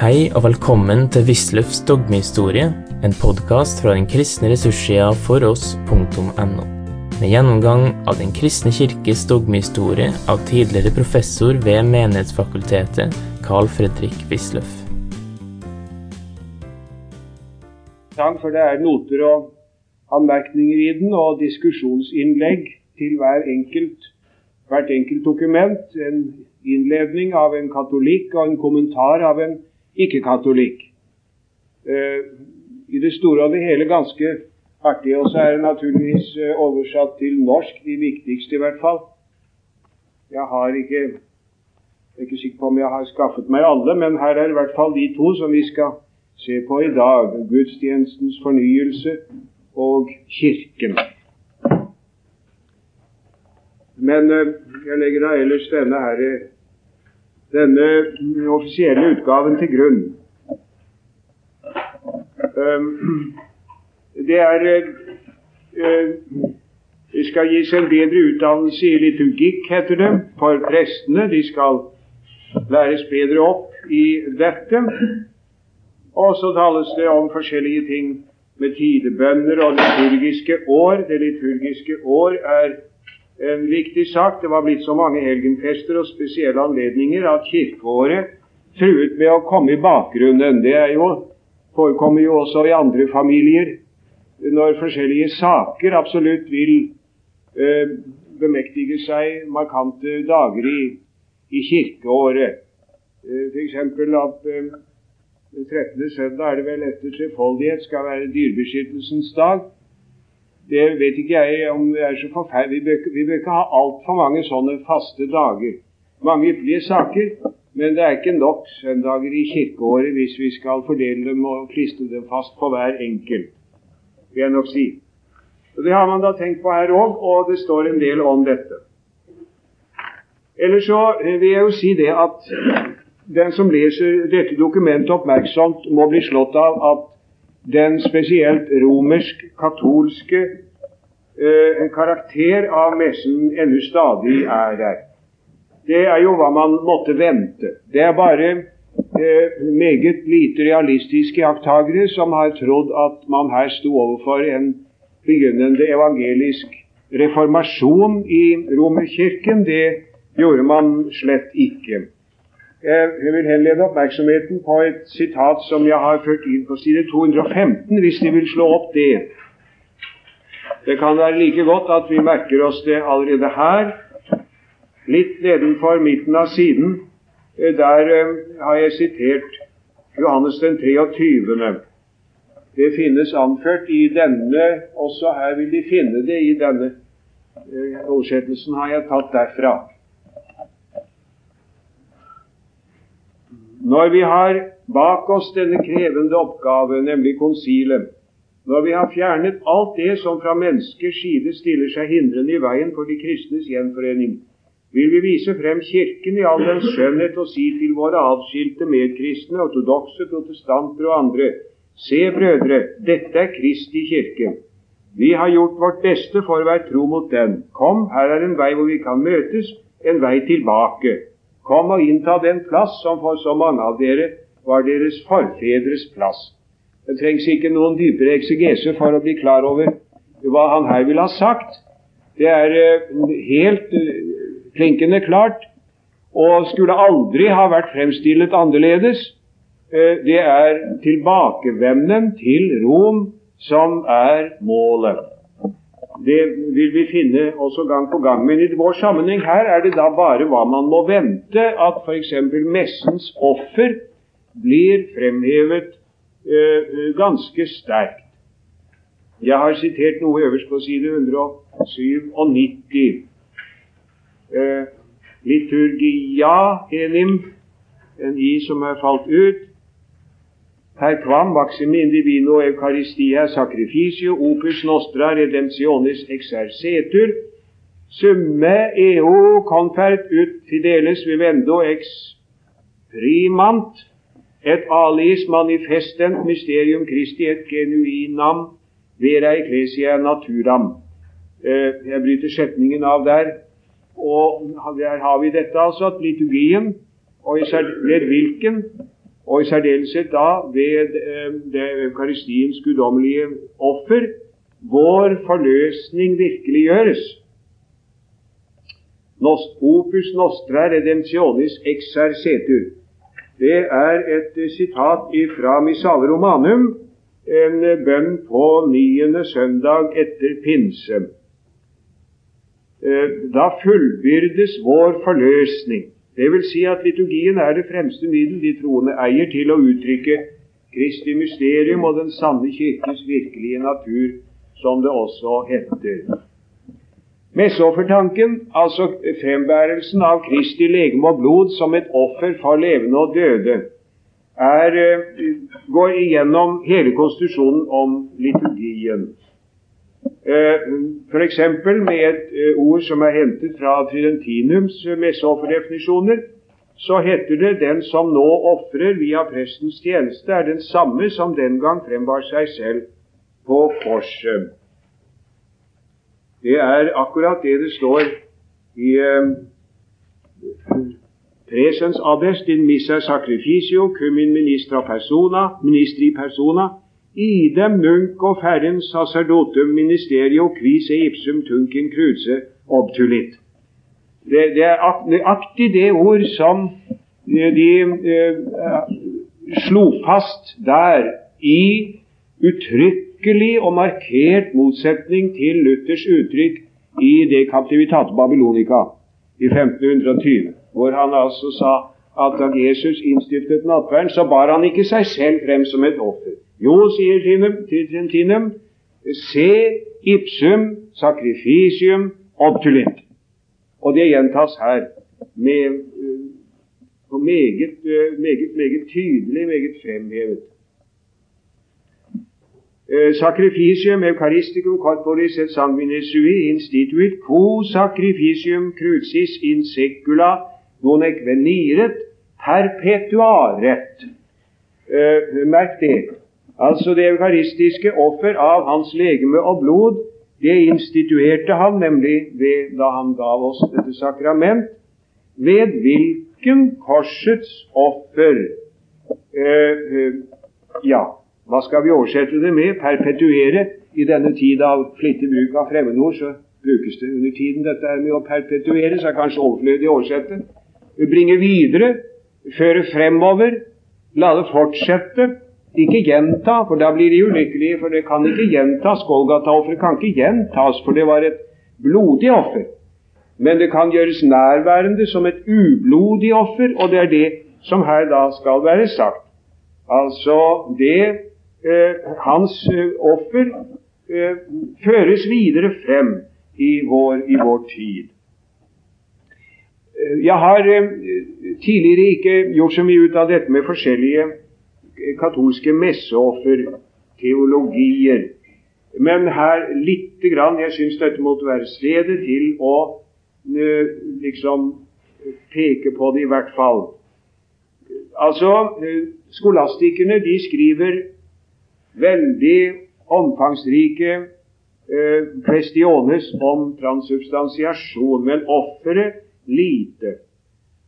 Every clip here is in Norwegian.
Hei og velkommen til Wisløffs dogmehistorie, en podkast fra den kristne ressurssida foross.no. Med gjennomgang av Den kristne kirkes dogmehistorie av tidligere professor ved Menighetsfakultetet, Carl Fredrik Wisløff. For det er noter og anmerkninger i den, og diskusjonsinnlegg til hver enkelt, hvert enkelt dokument. En innledning av en katolikk og en kommentar av en ikke-katolikk. Uh, I det store og det hele ganske artig. Og så er det naturligvis uh, oversatt til norsk, de viktigste i hvert fall. Jeg har ikke jeg er ikke sikker på om jeg har skaffet meg alle, men her er i hvert fall de to som vi skal se på i dag. Gudstjenestens fornyelse og Kirken. Men uh, jeg legger da ellers denne her denne offisielle utgaven til grunn. Um, det er Det skal gis en bedre utdannelse i liturgikk, heter det, for prestene. De skal læres bedre opp i dette. Og så tales det om forskjellige ting med tidebønner og liturgiske år. Det liturgiske år er en viktig sak. Det var blitt så mange helgenfester og spesielle anledninger at kirkeåret truet med å komme i bakgrunnen. Det jo, forekommer jo også i andre familier når forskjellige saker absolutt vil eh, bemektige seg markante dager i, i kirkeåret. Eh, F.eks. at eh, den 13. søndag er det vel etter trefoldighet skal være dyrebeskyttelsens dag. Det vet ikke jeg om det er så forferdelig. Vi bør, ikke ha altfor mange sånne faste dager. Mange ypperlige saker, men det er ikke nok søndager i kirkeåret hvis vi skal fordele dem og klistre dem fast på hver enkelt, vil jeg nok si. Og Det har man da tenkt på her òg, og det står en del om dette. Ellers så vil jeg jo si det at den som leser dette dokumentet oppmerksomt, må bli slått av at den spesielt romersk-katolske eh, karakter av messen ennå stadig er der. Det er jo hva man måtte vente. Det er bare eh, meget lite realistiske iakttagere som har trodd at man her sto overfor en begynnende evangelisk reformasjon i Romerkirken. Det gjorde man slett ikke. Jeg vil henlede oppmerksomheten på et sitat som jeg har ført inn på side 215, hvis De vil slå opp det. Det kan være like godt at vi merker oss det allerede her, litt nedenfor midten av siden. Eh, der eh, har jeg sitert Johannes den 23. Det finnes anført i denne Også her vil De finne det i denne eh, oversettelsen har jeg tatt derfra. Når vi har bak oss denne krevende oppgave, nemlig konsilet, når vi har fjernet alt det som fra menneskers side stiller seg hindrende i veien for de kristnes gjenforening, vil vi vise frem Kirken i all dens skjønnhet og si til våre avskilte medkristne, ortodokse, protestanter og andre, se, brødre, dette er Kristi kirke. Vi har gjort vårt beste for å være tro mot den. Kom, her er en vei hvor vi kan møtes, en vei tilbake. Kom og innta den plass som for så mange av dere var deres forfedres plass. Det trengs ikke noen dypere eksegese for å bli klar over hva han her vil ha sagt. Det er eh, helt eh, klinkende klart og skulle aldri ha vært fremstillet annerledes. Eh, det er tilbakevenden til Rom som er målet. Det vil vi finne også gang på gang. Men i vår sammenheng her er det da bare hva man må vente at f.eks. messens offer blir fremhevet ganske sterkt. Jeg har sitert noe øverst på side 197. Uh, liturgia enim, en i som er falt ut, Per quam maxime indivino eucharistia sacrificio opus nostra redemptionis exercetur summe eo confert ut fideles vivendo ex primant et alis manifestent mysterium Christi et genuinam vera ecclesia naturam. Eh, jeg bryter setningen av der. Og der har vi dette, altså, at liturgien, og især hvilken, og i særdeleshet da ved eh, det eukaristiens guddommelige offer, vår forløsning virkeliggjøres. Opus nostra redemptionis exercetur. Det er et sitat fra Missale Romanum, en bønn på niende søndag etter pinse. Eh, da fullbyrdes vår forløsning. Det vil si at liturgien er det fremste middel de troende eier til å uttrykke Kristi mysterium og den sanne kirkes virkelige natur, som det også heter. Messeoffertanken, altså frembærelsen av Kristi legeme og blod som et offer for levende og døde, er, eh, går igjennom hele konstitusjonen om liturgien. Eh, F.eks. med et eh, ord som er hentet fra Tridentinums messeofferdefinisjoner, så heter det 'den som nå ofrer via prestens tjeneste, er den samme som den gang frembar seg selv på korset'. Det er akkurat det det står i eh, Presens adest in missa sacrificio cum in ministra persona, ministri persona, nunc og ferren sacerdotum ministerio quis e ipsum tunken cruce obtulit. Det, det er nøyaktig det ord som de eh, slo fast der i uttrykk uttrykkelig og markert motsetning til Luthers uttrykk i det Captivitat Babylonica i 1520, hvor han altså sa at da Jesus innstiftet nattverden, så bar han ikke seg selv frem som et offer. Jo, sier Tintinem, se ipsum sacrificium obtulit. Og det gjentas her med, på meget, meget, meget tydelig, meget fremhevet. Eh, sacrificium eucharisticum corporis et sanguinis sui instituit quo sacrificium crucis in secula non veniret perpetuaret. Eh, merk det. Altså det eukaristiske offer av hans legeme og blod, det instituerte han nemlig ved, da han gav oss dette sakrament, ved hvilken korsets offer eh, eh, Ja, hva skal vi oversette det med? Perpetuere. I denne tid av flittig bruk av fremmedord så brukes det under tiden dette er med å perpetuere, så er kanskje overflødig å oversette. Bringe videre, føre fremover, la det fortsette. Ikke gjenta, for da blir de ulykkelige, for det kan ikke gjentas. Golgata-offeret kan ikke gjentas, for det var et blodig offer. Men det kan gjøres nærværende som et ublodig offer, og det er det som her da skal være sagt. Altså det hans eh, offer eh, føres videre frem i vår, i vår tid. Jeg har tidligere ikke gjort så mye ut av dette med forskjellige katolske messeofferteologier. Men her lite grann Jeg syns dette måtte være stedet til å liksom peke på det, i hvert fall. Altså, Skolastikerne de skriver veldig omfangsrike eh, questiones om transubstansiasjon, men offeret lite.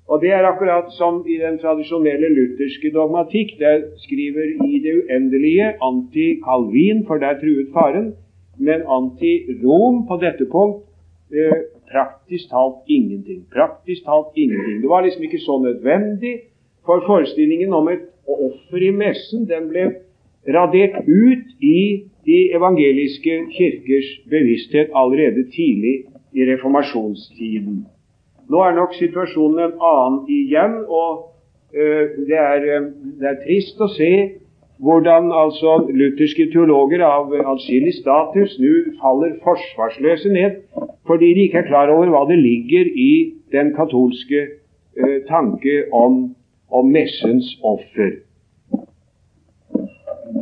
Og Det er akkurat som i den tradisjonelle lutherske dogmatikk. Der skriver i det uendelige anti-Calvin, for der truet faren, men anti-Rom på dette punkt eh, praktisk talt ingenting. Praktisk talt ingenting. Det var liksom ikke så nødvendig, for forestillingen om et offer i messen den ble radert ut i de evangeliske kirkers bevissthet allerede tidlig i reformasjonstiden. Nå er nok situasjonen en annen igjen, og uh, det, er, uh, det, er, trist å se hvordan altså lutherske teologer av adskillig status nå faller forsvarsløse ned fordi de ikke er klar over hva det ligger i den katolske uh, tanke om, om messens offer.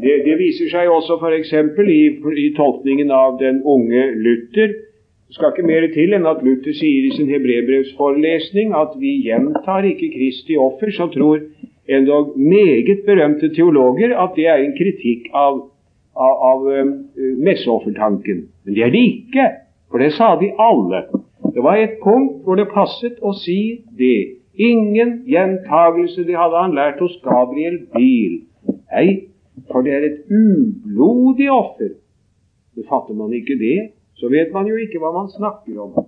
Det, det viser seg også f.eks. I, i tolkningen av den unge Luther. Det skal ikke mer til enn at Luther sier i sin hebrebrevsforelesning at vi gjentar ikke Kristi offer, så tror endog meget berømte teologer at det er en kritikk av, av, av um, messeoffertanken. Men det er det ikke, for det sa de alle. Det var et punkt hvor det passet å si det. Ingen gjentagelse. Det hadde han lært hos Gabriel Biel. Nei, for det er et ublodig offer. Befatter fatter man ikke det, så vet man jo ikke hva man snakker om.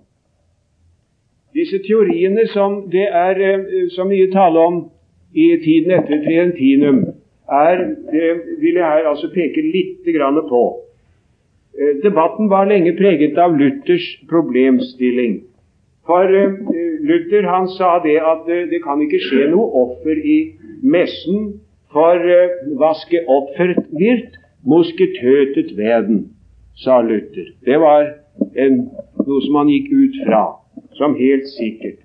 Disse teoriene som det er eh, så mye tale om i tiden etter Trientinum, er, det vil jeg her altså peke litt på. Eh, debatten var lenge preget av Luthers problemstilling. For eh, Luther han sa det at det kan ikke skje noe offer i messen, for vaske oppført virt, moske tøtet veden, sa Luther. Det var en, noe som han gikk ut fra som helt sikkert.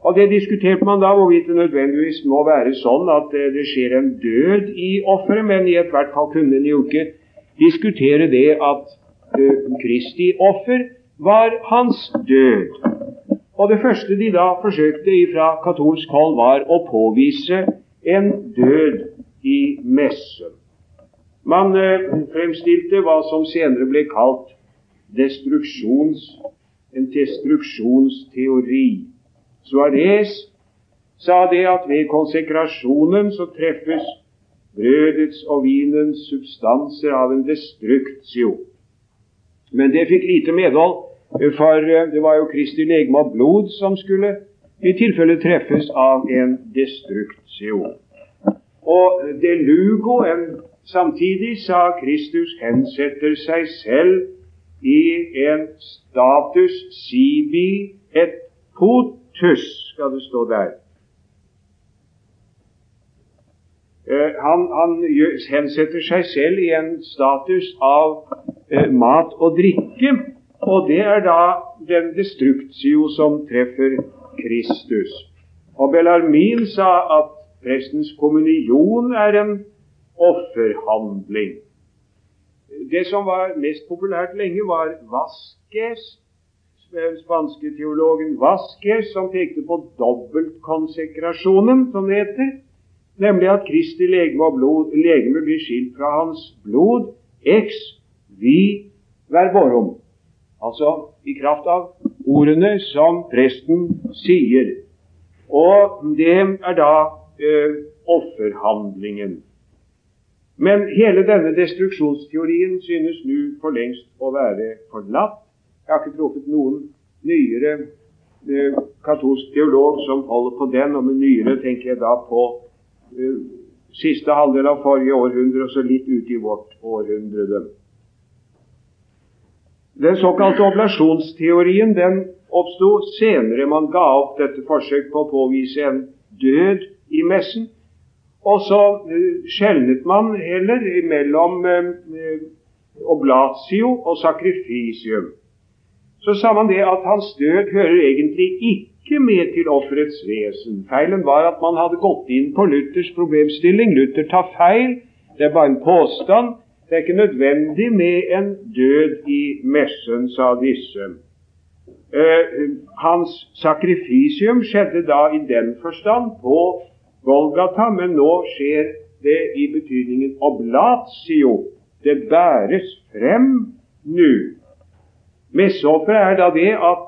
Og Det diskuterte man da hvorvidt det nødvendigvis må være sånn at eh, det skjer en død i offeret, men i hvert fall kunne en jo ikke diskutere det at uh, Kristi offer var hans død. Og Det første de da forsøkte fra katolsk hold, var å påvise en død i messen. Man uh, fremstilte hva som senere ble kalt destruksjons en destruksjonsteori. Suárez sa det at ved konsekrasjonen så treffes brødets og vinens substanser av en destruktio. Men det fikk lite medhold, for eh, det var jo Kristi legeme og blod som skulle i tilfelle treffes av en destruksjon. Og delugo, en, samtidig sa Kristus hensetter seg selv i en status sibi et potus, skal det stå der. Eh, han, han, hensetter seg selv i en status av eh, mat og drikke, og det er da den destruktio som treffer Kristus. Og Bellarmin sa at prestens kommunion er en offerhandling. Det som var mest populært lenge, var Vasques, spanske teologen Vasques, som pekte på dobbeltkonsekrasjonen, som det heter. Nemlig at Kristi legeme og blod, legeme blir skilt fra hans blod ex vi verborum. Altså i kraft av ordene som presten sier. Og det er da eh, offerhandlingen. Men hele denne destruksjonsteorien synes nå for lengst å være forlatt. Jeg har ikke truffet noen nyere eh, katolsk teolog som holder på den, og med nyere tenker jeg da på eh, siste halvdel av forrige århundre og så litt ut i vårt århundre. Den såkalte oblasjonsteorien den oppsto senere. Man ga opp dette forsøk på å påvise en død i messen. Og så uh, skjelnet man heller mellom uh, oblatio og sakrifisium. Så sa man det at hans død hører egentlig ikke med til offerets vesen. Feilen var at man hadde gått inn på Luthers problemstilling. Luther tar feil. Det er bare en påstand. Det er ikke nødvendig med en død i messen, sa disse. Uh, hans sakrifisium skjedde da i den forstand på Golgata, men nå skjer det i betydningen oblatio. Det bæres frem nå. Messeofferet er da det at,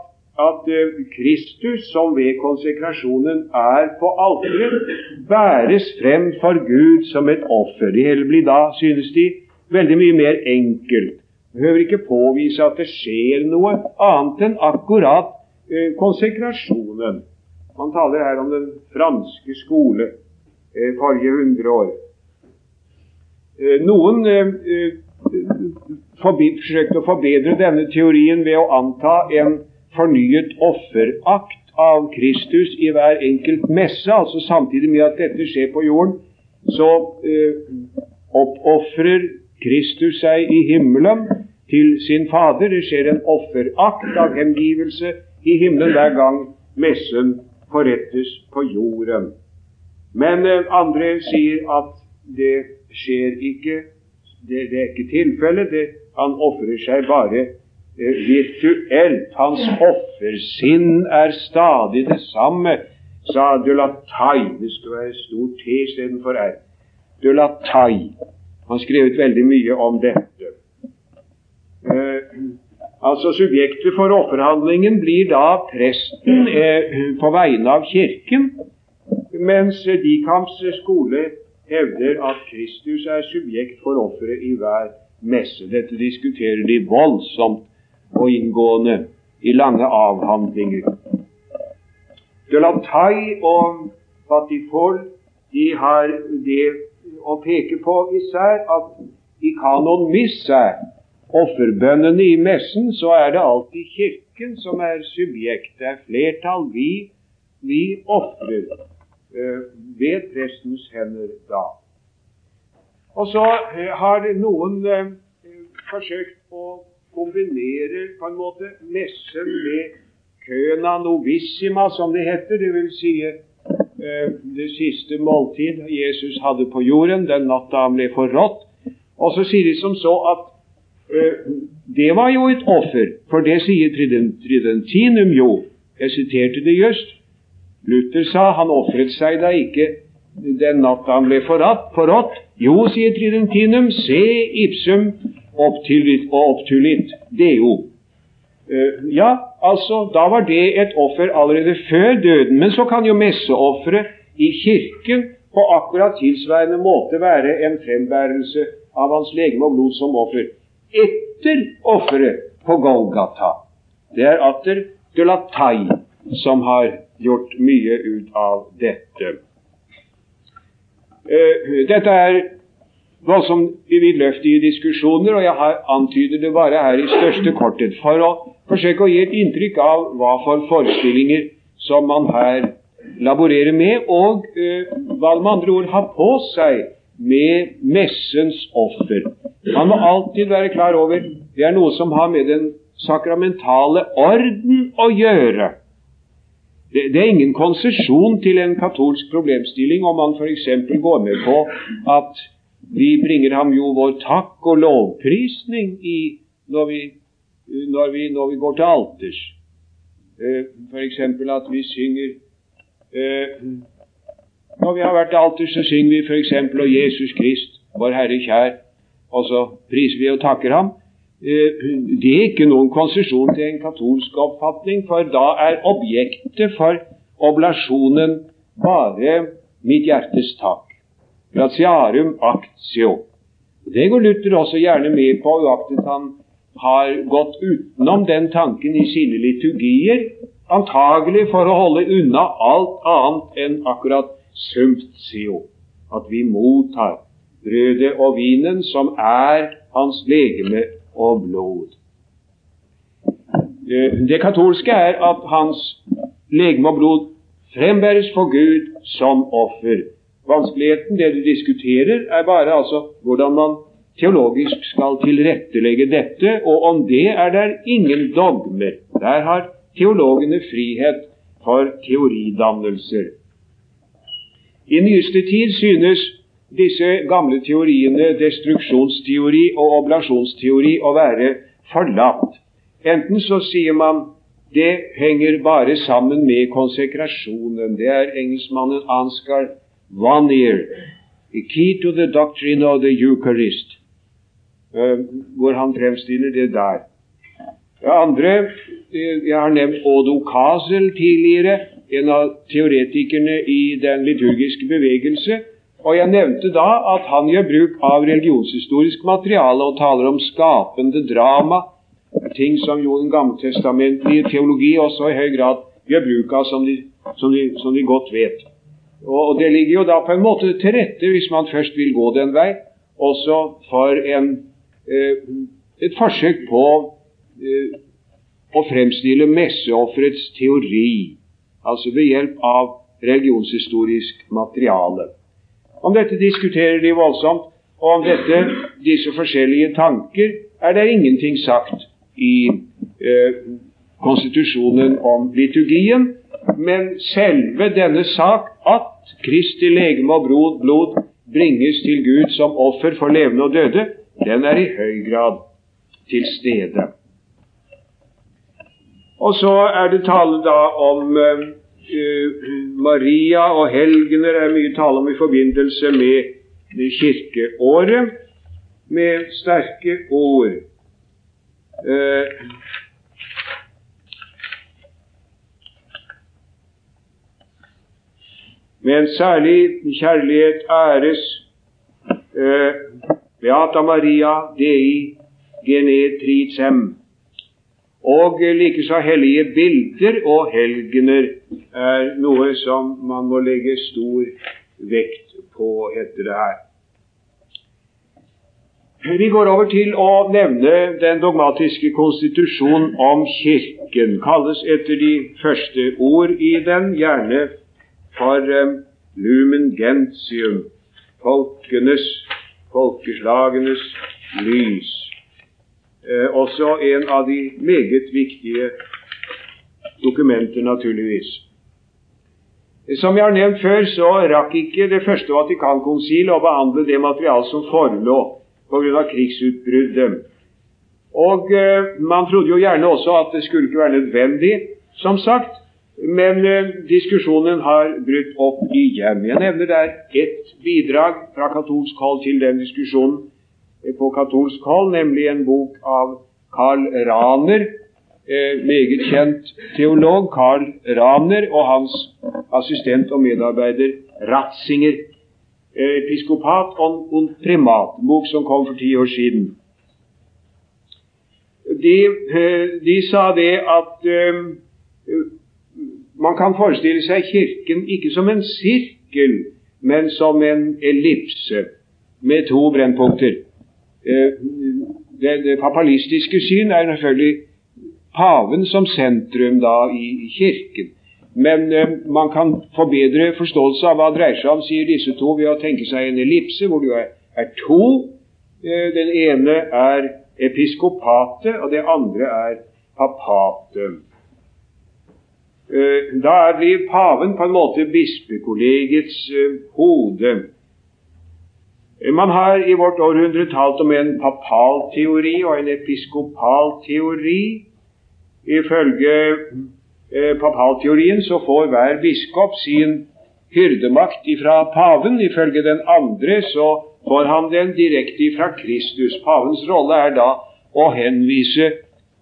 at eh, Kristus, som ved konsekrasjonen er på alteret, bæres frem for Gud som et offer. Det hele blir da, synes de, veldig mye mer enkelt. Behøver ikke påvise at det skjer noe annet enn akkurat eh, konsekrasjonen. Man taler her om den franske skole eh, forrige hundre år. Eh, noen eh, forsøkte å forbedre denne teorien ved å anta en fornyet offerakt av Kristus i hver enkelt messe. altså Samtidig med at dette skjer på jorden, så eh, oppofrer Kristus seg i himmelen til sin Fader. Det skjer en offerakt av hengivelse i himmelen hver gang messen forrettes på jorden. Men eh, andre sier at det skjer ikke. Det, det er ikke tilfellet. Han ofrer seg bare eh, virtuelt. Hans offersinn er stadig det samme, sa Dulatai. Det skulle være stor T istedenfor R. De Han skrevet veldig mye om dette. Eh, Altså Subjektet for offerhandlingen blir da presten eh, på vegne av Kirken, mens Dikamps skole hevder at Kristus er subjekt for offeret i hver messe. Dette diskuterer de voldsomt og inngående i lange avhandlinger. De Delatai og Patifol de har det å peke på især at i kanon missa offerbønnene i messen, så er det alltid Kirken som er subjekt. Det er flertall. Vi, vi ofrer uh, ved prestens hender da. Og så uh, har noen uh, forsøkt å kombinere på en måte messen med køna novissima, som det heter. Det vil si det siste måltid Jesus hadde på jorden den natta han ble forrådt. Og så sier de som så at Eh, det var jo et offer, for det sier Tridentinum jo. Jeg siterte det just. Luther sa han ofret seg da ikke den natta han ble forrådt. Jo, sier Tridentinum, se ipsum obtulit og obtulit deo. Uh, ja, altså, da var det et offer allerede før døden. Men så kan jo messeofferet i kirken på akkurat tilsvarende måte være en frembærelse av hans legeme og blod som offer etter offeret på Golgata. Det er atter Delatai som har gjort mye ut av dette. Uh, dette er voldsomt vidløftige diskusjoner, og jeg antyder det bare her i største korthet for å forsøke å gi et inntrykk av hva for forestillinger som man her laborerer med, og eh, hva med andre ord har på seg med messens offer. Man må alltid være klar over det er noe som har med den sakramentale orden å gjøre. Det, det er ingen konsesjon til en katolsk problemstilling om man f.eks. går med på at vi bringer ham jo vår takk og lovprisning i, når, vi, når, vi, når vi går til alters. Eh, f.eks. at vi synger eh, Når vi har vært til alters, så synger vi f.eks. om Jesus Krist, vår Herre kjær og så priser vi og takker ham. Eh, det er ikke noen konsesjon til en katolsk oppfatning, for da er objektet for oblasjonen bare mitt hjertes takk. Gratiarum actio. Det går Luther også gjerne med på, uaktet han har gått utenom den tanken i sine liturgier, antagelig for å holde unna alt annet enn akkurat sumptio, at vi mottar brødet og vinen, som er hans legeme og blod. Det katolske er at hans legeme og blod frembæres for Gud som offer. Vanskeligheten, det du diskuterer, er bare altså hvordan man teologisk skal tilrettelegge dette, og om det er der ingen dogmer. Der har teologene frihet for teoridannelser. I nyeste tid synes disse gamle teoriene, destruksjonsteori og oblasjonsteori, å være forlatt. Enten så sier man det henger bare sammen med konsekrasjonen. Det er engelskmannen Ansgar Vanier, A Key to the Doctrine of the Eucharist, uh, hvor han fremstiller det der. Det andre Jeg har nevnt Odo Kasel tidligere, en av teoretikerne i den liturgiske bevegelse og jeg nevnte da at han gjør bruk av religionshistorisk materiale og taler om skapende drama, ting som jo den gammeltestamentlige teologi også i høy grad gjør bruk av, som de, som de, som de godt vet. Og Det ligger jo da på en måte til rette, hvis man først vil gå den vei, også for en, eh, et forsøk på eh, å fremstille messeofferets teori, altså ved hjelp av religionshistorisk materiale. Om dette diskuterer de voldsomt, og om dette, disse forskjellige tanker er det ingenting sagt i eh, konstitusjonen om liturgien. Men selve denne sak, at Kristi legeme og blod, bringes til Gud som offer for levende og døde, den er i høy grad til stede. Og så er det tale da om Eh, Maria og helgener er mye tale om i forbindelse med kirkeåret, med sterke ord. eh, med en særlig kjærlighet æres eh, Beata Maria Dei Genetricem. Og likeså hellige bilder og helgener er noe som man må legge stor vekt på, heter det her. Vi går over til å nevne den dogmatiske konstitusjon om Kirken. Kalles etter de første ord i den, gjerne for um, lumen gentium, folkenes, folkeslagenes lys. Eh, også en av de meget viktige dokumenter, naturligvis. Som jeg har nevnt før, så rakk ikke Det første Vatikankonsil å behandle det materialet som forelå pga. krigsutbruddet. Og eh, Man trodde jo gjerne også at det skulle ikke være nødvendig, som sagt. Men eh, diskusjonen har brutt opp igjen. Jeg nevner der ett bidrag fra katolsk hold til den diskusjonen på katolsk hold, nemlig en bok av Carl Raner, eh, meget kjent teolog Carl Raner, og hans assistent og medarbeider Ratzinger. Eh, episkopat og primat, bok som kom for ti år siden. De, eh, de sa det at man kan forestille seg Kirken ikke som en sirkel, men som en ellipse med to brennpunkter. Eh, det, det papalistiske syn er selvfølgelig paven som sentrum da i, i Kirken. Men eh, man kan få bedre forståelse av hva det dreier seg om, sier disse to, ved å tenke seg en ellipse hvor det er, er to. Eh, den ene er episkopatet, og det andre er papatet. Eh, da blir paven på en måte bispekollegets eh, hode. Man har i vårt århundre talt om en papalteori og en episkopalteori. Ifølge eh, papalteorien så får hver biskop sin hyrdemakt ifra paven. Ifølge den andre så får han den direkte ifra Kristus. Pavens rolle er da å henvise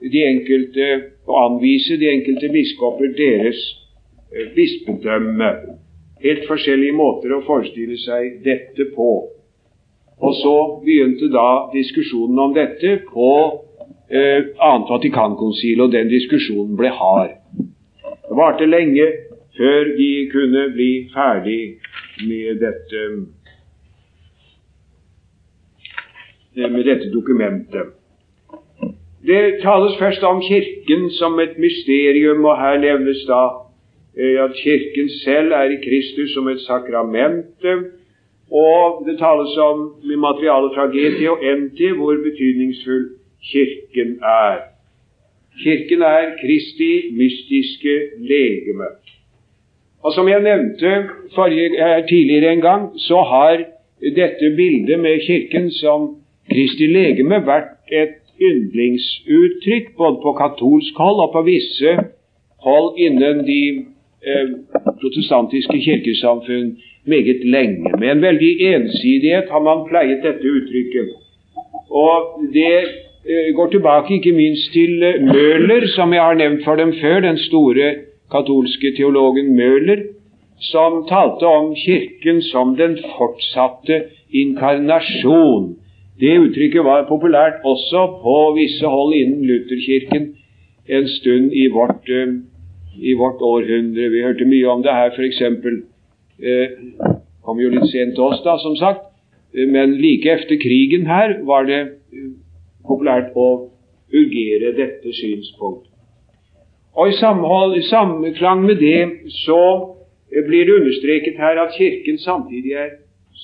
de enkelte og anvise de enkelte biskoper deres eh, bispedømme. Helt forskjellige måter å forestille seg dette på. Og så begynte da diskusjonen om dette på eh, annet Vatikankonsil, og den diskusjonen ble hard. Det varte lenge før de kunne bli ferdig med dette, eh, med dette dokumentet. Det tales først om Kirken som et mysterium, og her nevnes da eh, at Kirken selv er i Kristus som et sakrament og det tales om materialet fra GT og NT hvor betydningsfull Kirken er. Kirken er Kristi mystiske legeme. Og Som jeg nevnte forrige, tidligere en gang, så har dette bildet med Kirken som Kristi legeme vært et yndlingsuttrykk både på katolsk hold og på visse hold innen de eh, protestantiske kirkesamfunn meget lenge. Med en veldig ensidighet har man pleiet dette uttrykket. Og det eh, går tilbake ikke minst til eh, Møhler, som jeg har nevnt for dem før, den store katolske teologen Møhler, som talte om Kirken som den fortsatte inkarnasjon. Det uttrykket var populært også på visse hold innen Lutherkirken en stund i vårt, uh, i vårt århundre. Vi hørte mye om det her, f.eks eh, kom jo litt sent til oss, da, som sagt. Eh, men like etter krigen her var det eh, populært å urgere dette synspunkt. Og i, samhold, i samklang med det så eh, blir det understreket her at Kirken samtidig er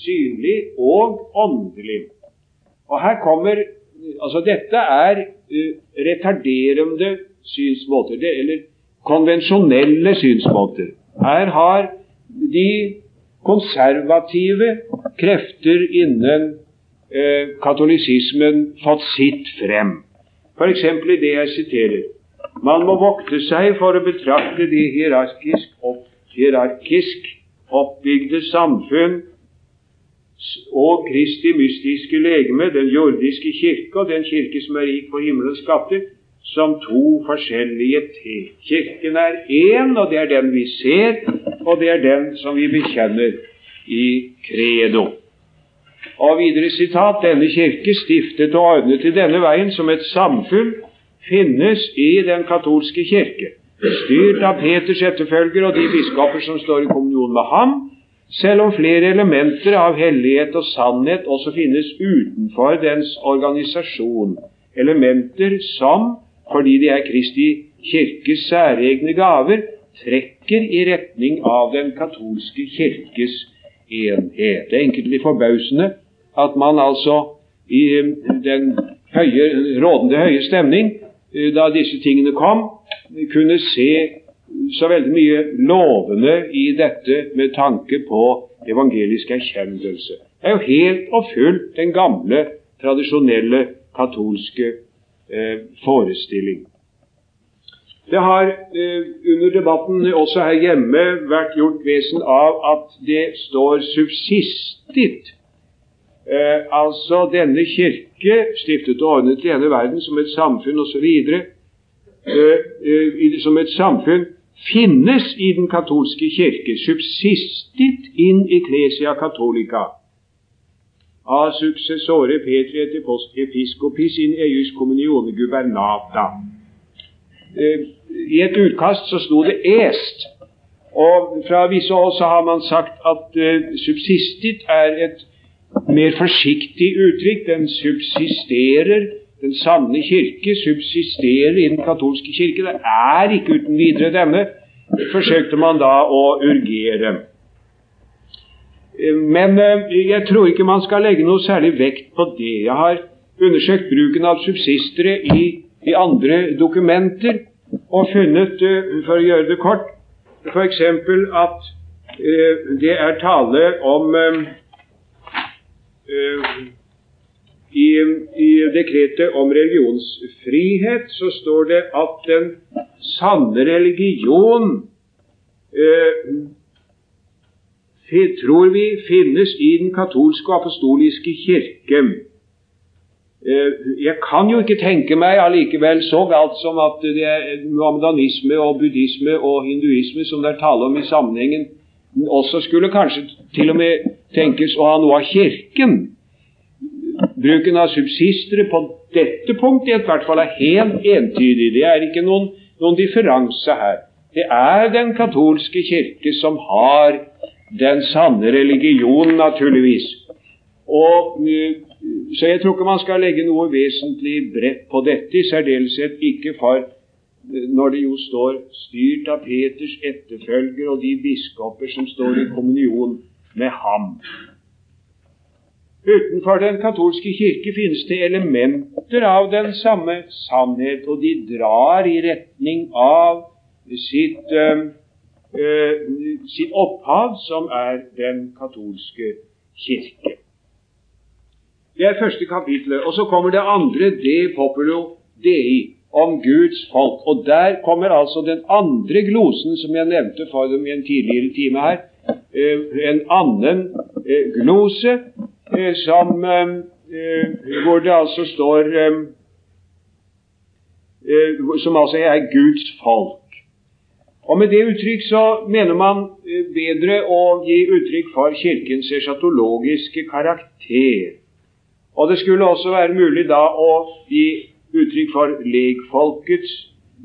synlig og åndelig. Og her kommer Altså, dette er uh, retarderende synsmåter, det, eller konvensjonelle synsmåter. Her har de konservative krefter innen uh, katolisismen fått sitt frem. F.eks. i det jeg siterer. Man må vokte seg for å betrakte de hierarkisk, opp, hierarkisk oppbygde samfunn og Kristi mystiske legeme, den jordiske kirke og den kirke som er rik på himmelens skatter, som to forskjellige ting. Kirken er én, og det er den vi ser, og det er den som vi bekjenner i credo. Og videre sitat denne kirke, stiftet og ordnet i denne veien som et samfunn, finnes i den katolske kirke, styrt av Peters etterfølger og de biskoper som står i kommunion med ham, selv om flere elementer av hellighet og sannhet også finnes utenfor dens organisasjon, elementer som, fordi de er Kristi kirkes særegne gaver, trekker i retning av den katolske kirkes enhet. Det er egentlig forbausende at man altså i den høye, rådende høye stemning, eh, da disse tingene kom, kunne se så veldig mye lovende i dette med tanke på evangelisk erkjennelse. Det er jo helt og fullt den gamle, tradisjonelle katolske eh, forestilling. Det har eh, under debatten også her hjemme vært gjort vesen av at det står 'subsistit'. Eh, altså denne kirke, stiftet og ordnet i denne verden som et samfunn osv., eh, eh, som et samfunn finnes i den katolske kirke. 'Subsistit in ecclesia catholica'. A successore Petri etter post episcopis in eius communione gubernata. Eh, i et utkast så sto det 'est'. Og fra visse hold så har man sagt at uh, subsistit er et mer forsiktig uttrykk. Den subsisterer. Den sanne kirke subsisterer i den katolske kirke. Det er ikke uten videre denne, forsøkte man da å urgere. Eh, men uh, jeg tror ikke man skal legge noe særlig vekt på det. Jeg har undersøkt bruken av subsistere i, i andre dokumenter og funnet, eh, for å gjøre det kort, f.eks. at eh, det er tale om eh, i, I dekretet om religionsfrihet så står det at den sanne religion tror vi finnes i den katolske og apostoliske kirke. Eh, jeg kan jo ikke tenke meg allikevel så galt som at det er muhammedanisme og buddhisme og hinduisme som det er tale om i sammenhengen, også skulle kanskje til og med tenkes å ha noe av Kirken. Bruken av subsistere på dette punktet i hvert fall er helt entydig. Det er ikke noen, noen differanse her. Det er den katolske kirke som har den sanne religion, naturligvis. Og eh, så jeg tror ikke man skal legge noe vesentlig bredt på dette, i særdeleshet ikke for eh, når det jo står styrt av Peters etterfølger og de biskoper som står i kommunion med ham. Utenfor den katolske kirke finnes det elementer av den samme sannhet, og de drar i retning av sitt, øh, sitt opphav, som er den katolske kirke. Det er første kapitlet. Og så kommer det andre, De Populo Dei, om Guds folk. Og der kommer altså den andre glosen som jeg nevnte for dem i en tidligere time her. Eh, en annen glose som, hvor det altså står Som altså er Guds folk. Og Med det uttrykk så mener man bedre å gi uttrykk for Kirkens eschatologiske karakter. Og det skulle også være mulig da å gi uttrykk for legfolkets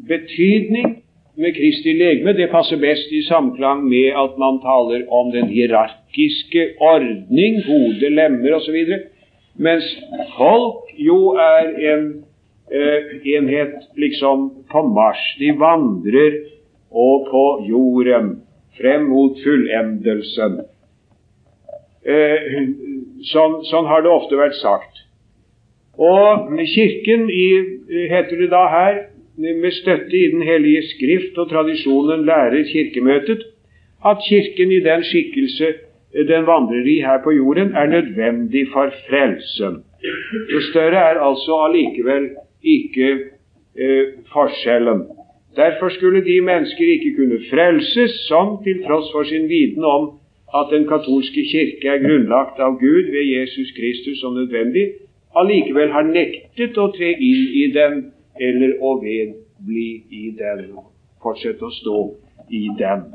betydning med Kristi legeme. Det passer best i samklang med at man taler om den hierarkiske ordning, hode, lemmer osv. Mens folk jo er en eh, enhet liksom på marsj. De vandrer og på jorden frem mot fullendelsen. Eh, Sånn, sånn, har det ofte vært sagt. Og Kirken, i, heter det da her, med støtte i Den hellige skrift og tradisjonen lærer Kirkemøtet at Kirken i den skikkelse den vandrer i her på jorden, er nødvendig for frelsen. Det større er altså allikevel ikke eh, forskjellen. Derfor skulle de mennesker ikke kunne frelses som til tross for sin viten om at den katolske kirke er grunnlagt av Gud ved Jesus Kristus som nødvendig, allikevel har nektet å tre inn i den eller å vedbli i den, fortsette å stå i den.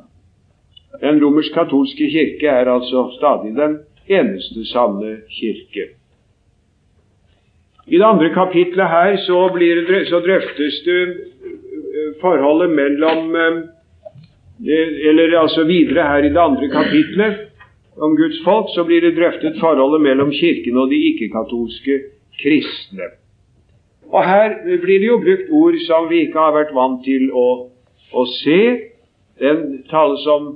Den romersk-katolske kirke er altså stadig den eneste sanne kirke. I det andre kapitlet her så, det, så drøftes det eh, forholdet mellom eh, Eller altså videre her i det andre kapitlet om Guds folk, så blir det drøftet forholdet mellom Kirken og de ikke-katolske kristne. Og her blir det jo brukt ord som vi ikke har vært vant til å, å se. Den tales om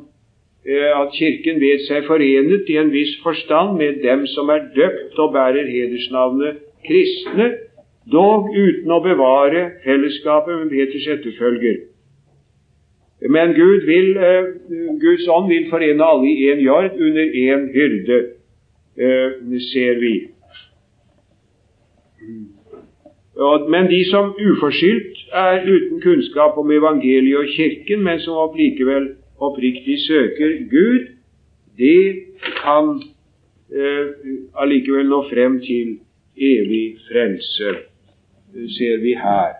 eh, at Kirken vet seg forenet i en viss forstand med dem som er døpt og bærer hedersnavnet kristne, dog uten å bevare fellesskapet med Peters etterfølger. Men Gud vil, eh, Guds ånd vil forene alle i én jord under én hyrde, eh, ser vi. Men de som uforskyldt er uten kunnskap om evangeliet og Kirken, men som likevel oppriktig søker Gud, de kan eh, allikevel nå frem til evig frelse, ser vi her.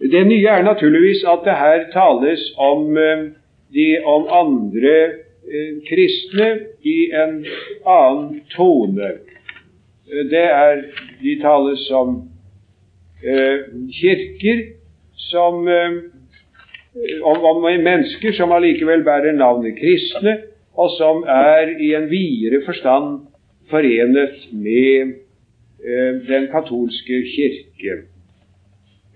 Det nye er naturligvis at det her tales om, eh, de, om andre eh, kristne i en annen tone. Det er De tales som eh, kirker som eh, om, om, mennesker som allikevel bærer navnet kristne, og som er i en videre forstand forenet med eh, den katolske kirke.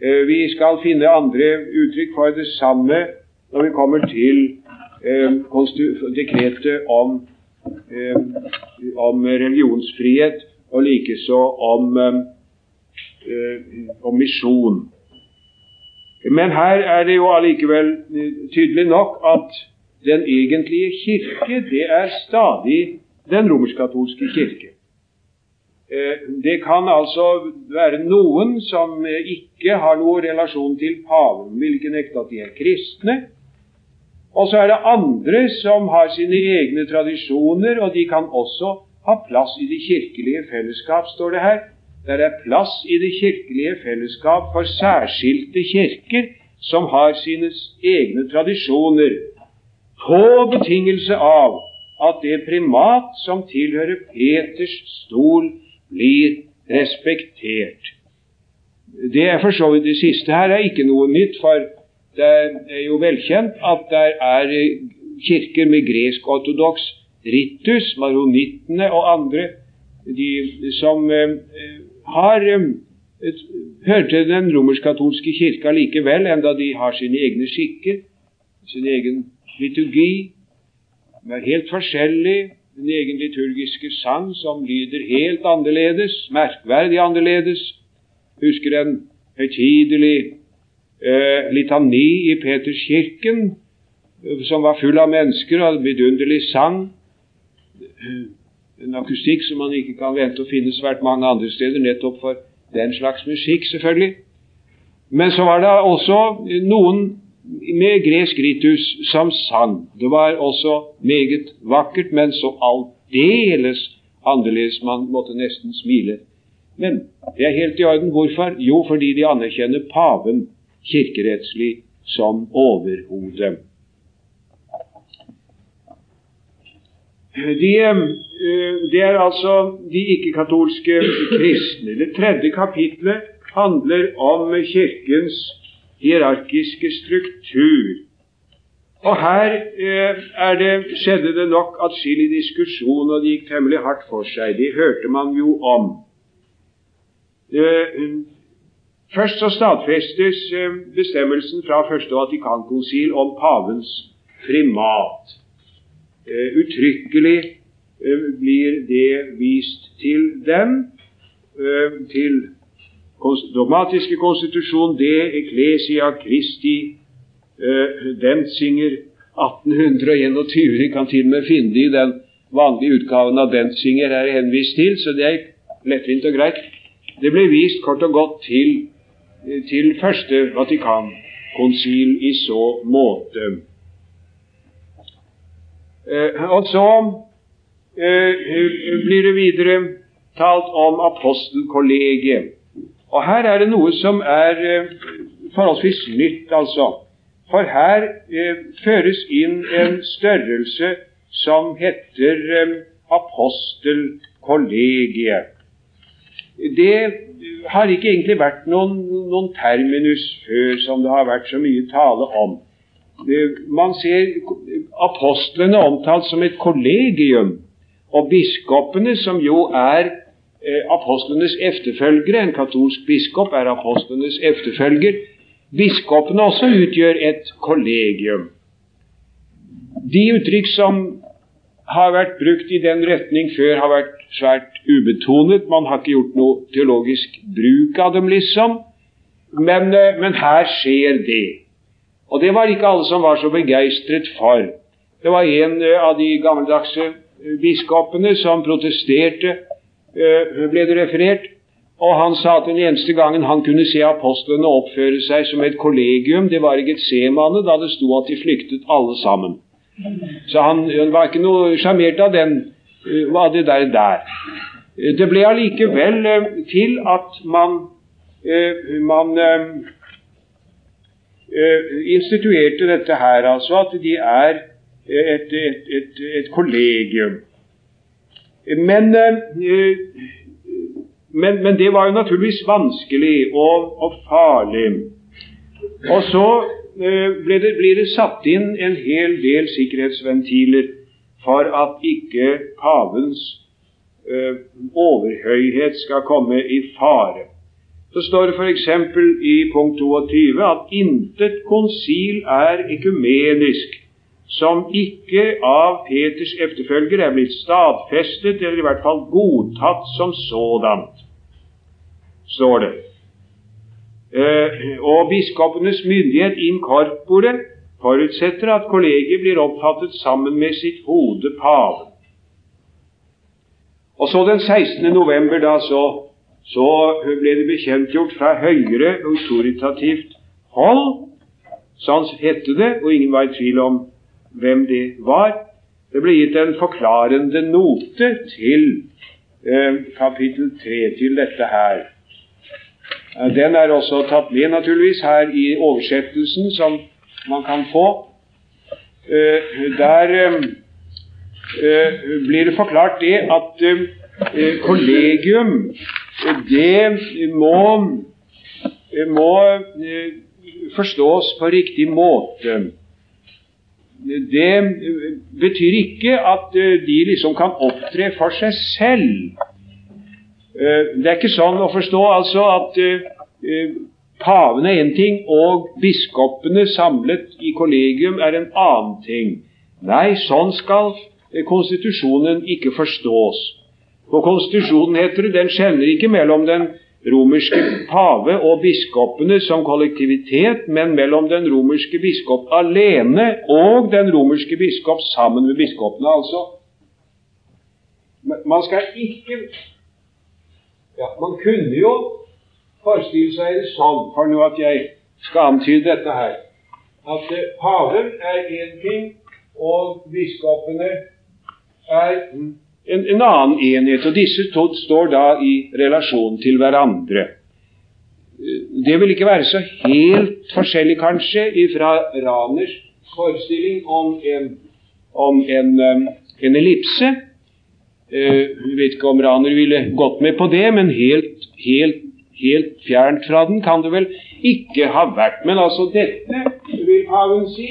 Eh, vi skal finne andre uttrykk for det samme når vi kommer til eh, dekretet om, om religionsfrihet, og likeså om, om misjon. Men her er det jo allikevel tydelig nok at den egentlige kirke, det er stadig den romersk-katolske kirke. Eh, det kan altså være noen som ikke har noen relasjon til paven, vil ikke nekte at de er kristne. Og så er det andre som har sine egne tradisjoner, og de kan også ha plass i det kirkelige fellesskap, står det her. Der er plass i det kirkelige fellesskap for særskilte kirker som har sine egne tradisjoner, på betingelse av at det primat som tilhører Peters stol, blir respektert. Det er for så vidt det siste her er ikke noe nytt, for det er jo velkjent at det er kirker med gresk-ortodoks ritus, maronittene og andre, de som eh, har eh, hører til den romersk-katolske kirka likevel, enda de har sine egne skikker, sin egen liturgi, De er helt forskjellig. En egen liturgiske sang som lyder helt annerledes, merkverdig annerledes. Husker en høytidelig eh, litani i Peterskirken som var full av mennesker og vidunderlig sang. En akustikk som man ikke kan vente å finne svært mange andre steder, nettopp for den slags musikk, selvfølgelig. Men så var det også noen med gresk ritus som sang. Det var også meget vakkert, men så aldeles annerledes. Man måtte nesten smile. Men det er helt i orden. Hvorfor? Jo, fordi de anerkjenner paven kirkerettslig som overhode. De, eh, det er altså de ikke-katolske kristne. Det tredje kapitlet handler om Kirkens hierarkiske struktur. Og her eh, det, skjedde det nok atskillig diskusjon, og det gikk temmelig hardt for seg. Det hørte man jo om. Eh, først så stadfestes eh, bestemmelsen fra første Vatikankonsil om pavens primat. Eh, uttrykkelig eh, blir det vist til den, eh, til dogmatiske konstitusjon, det Ecclesia Christi Dentzinger 1821. Vi kan til og med finne det i den vanlige utgaven av Dentzinger er henvist til, så det er lettvint og greit. Det ble vist kort og godt til, til første Vatikankonsil i så måte. Og så blir det videre talt om apostelkollegiet. Og her er det noe som er forholdsvis nytt, altså. For her eh, føres inn en størrelse som heter eh, apostelkollegiet. Det har ikke egentlig vært noen, noen, terminus før som det har vært så mye tale om. Man ser apostlene omtalt som et kollegium, og biskopene, som jo er eh, apostlenes efterfølgere En katolsk biskop er apostlenes efterfølger. Biskopene også utgjør et kollegium. De uttrykk som har vært brukt i den retning før, har vært svært ubetonet. Man har ikke gjort noe teologisk bruk av dem, liksom. Men, eh, men her skjer det. Og det var ikke alle som var så begeistret for. Det var en eh, av de gammeldagse eh, biskopene som protesterte, ble det referert. Og han sa at den eneste gangen han kunne se apostlene oppføre seg som et kollegium, det var i Getsemane, da det sto at de flyktet alle sammen. Så han, han var ikke noe sjarmert av den, av det der, der. Det ble allikevel til at man, man instituerte dette her, altså at de er et, et, et, et kollegium. Men, men, men, det var jo naturligvis vanskelig og, og farlig. Og så ble det, blir det satt inn en hel del sikkerhetsventiler for at ikke pavens overhøyhet skal komme i fare så står det f.eks. i punkt 22 at intet konsil er ekumenisk som ikke av Peters efterfølger er blitt stadfestet, eller i hvert fall godtatt som sådant, står det. Eh, og biskopenes myndighet in corpore forutsetter at kollegiet blir oppfattet sammen med sitt hode paven. Og så den 16. november, da så så ble det bekjentgjort fra høyere autoritativt hold, sånn hette det, og ingen var i tvil om hvem det var. Det ble gitt en forklarende note til eh, kapittel 3, til dette her. Den er også tatt med, naturligvis, her i oversettelsen som man kan få. Eh, der eh, eh blir det forklart det at eh, kollegium det må, må eh, forstås på riktig måte. Det betyr ikke at eh, de liksom kan opptre for seg selv. Eh, det er ikke sånn å forstå altså at paven er én ting og biskopene samlet i kollegium er en annen ting. Nei, sånn skal konstitusjonen ikke forstås. På konstitusjonen heter det den skjelner ikke mellom den romerske pave og biskopene som kollektivitet, men mellom den romerske biskop alene og den romerske biskop sammen med biskopene, altså. Man skal ikke ja, Man kunne jo forestille seg det sånn, for nå at jeg skal antyde dette her, at eh, paven er én ting, og biskopene er en, en annen enhet. Og disse to står da i relasjon til hverandre. Det vil ikke være så helt forskjellig, kanskje, fra Raners forestilling om en, om en, um, en ellipse. Jeg uh, vet ikke om Raner ville gått med på det, men helt, helt, helt fjernt fra den kan det vel ikke ha vært. Men altså dette, vil paven si,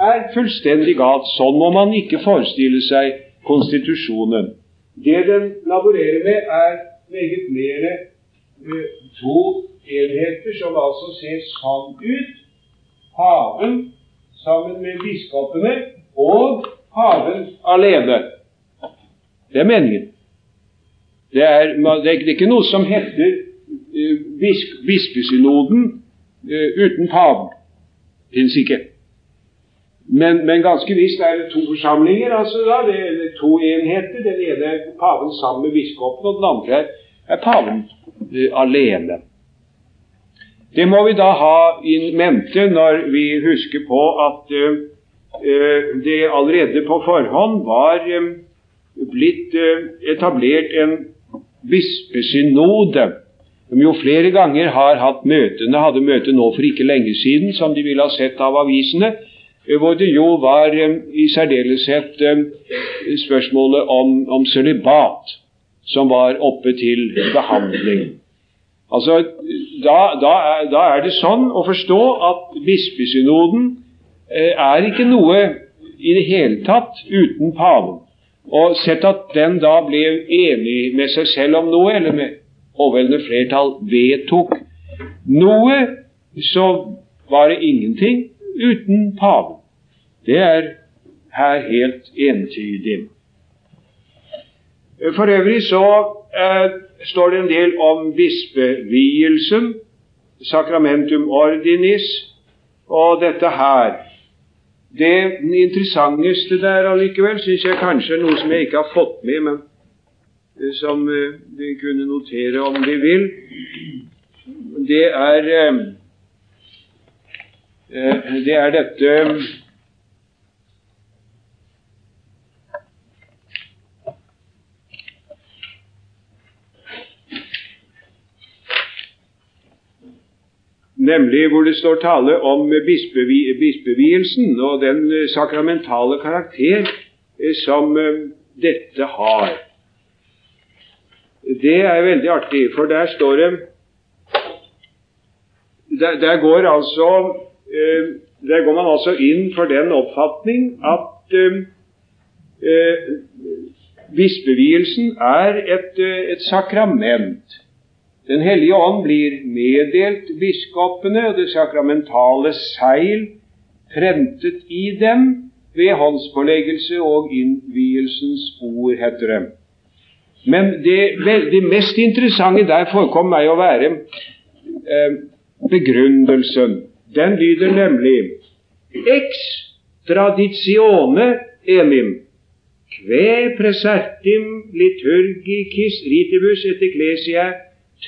er fullstendig galt. Sånn må man ikke forestille seg konstitusjonen. Det den laborerer med, er meget mer uh, to enheter som altså ser sånn ut. Haven sammen med biskopene og haven alene. Det er meningen. Det er, det er ikke noe som heter bisk, bispesynoden uh, uten paven. Fins ikke. Men, men, ganske visst er det to forsamlinger, altså da, det er to enheter. Den ene er paven sammen med biskopen, og den andre er paven uh, alene. Det må vi da ha i mente når vi husker på at uh, det allerede på forhånd var blitt etablert en bispesynode, som jo flere ganger har hatt møtene, hadde møte nå for ikke lenge siden, som de ville ha sett av avisene, hvor det jo var i særdeleshet spørsmålet om, om sølibat som var oppe til behandling. Altså, da, da, er, da, er, det sånn å forstå at bispesynoden eh, er ikke noe i det hele tatt uten paven. Og sett at den da ble enig med seg selv om noe, eller med overveldende flertall vedtok noe, så var det ingenting uten paven. Det er her helt entydig. For øvrig så eh, står det en del om bispevielsen, sacramentum ordinis, og dette her. Det interessanteste der allikevel syns jeg kanskje er noe som jeg ikke har fått med, men eh, som uh, vi kunne notere om vi vil. Det er uh, Det er dette nemlig hvor det står tale om bispevi, bispevielsen og den eh, sakramentale karakter eh, som eh, dette har. Det er veldig artig, for der står det der går altså Der går man altså inn for den oppfatning at bispevielsen er et, et sakrament den hellige ånd blir meddelt biskopene, og det sakramentale seil prentet i dem ved håndspåleggelse og innvielsens ord, heter det. Men det, det mest interessante der forekom meg å være eh, begrunnelsen. Den lyder nemlig ex traditione emim kve presertim liturgicis ritibus et ecclesia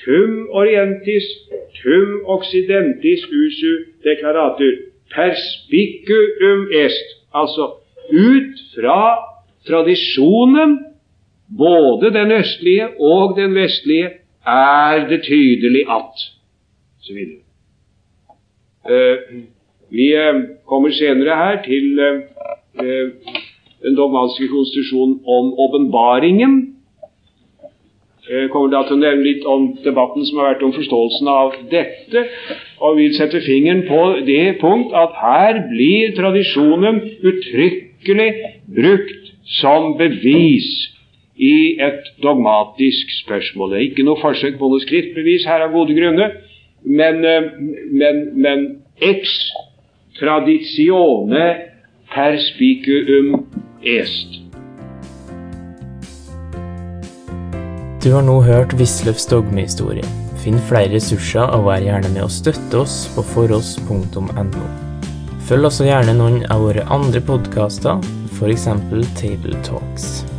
tum orientis, tum occidentis usu declaratur, perspicuum est. Altså ut fra tradisjonen, både den østlige og den vestlige, er det tydelig at så videre. Uh, vi uh, kommer senere her til uh, den dogmatiske konstitusjonen om åpenbaringen, jeg eh, kommer da til å nevne litt om debatten som har vært om forståelsen av dette, og vil sette fingeren på det punkt at her blir tradisjonen uttrykkelig brukt som bevis i et dogmatisk spørsmål. Det er ikke noe forsøk på noe skriftbevis her av gode grunner, men, eh, men, men ex traditione perspicuum est. Du har nå hørt Wisløffs dogmehistorie. Finn flere ressurser og vær gjerne med å støtte oss på foross.no. Følg også gjerne noen av våre andre podkaster, f.eks. Table Talks.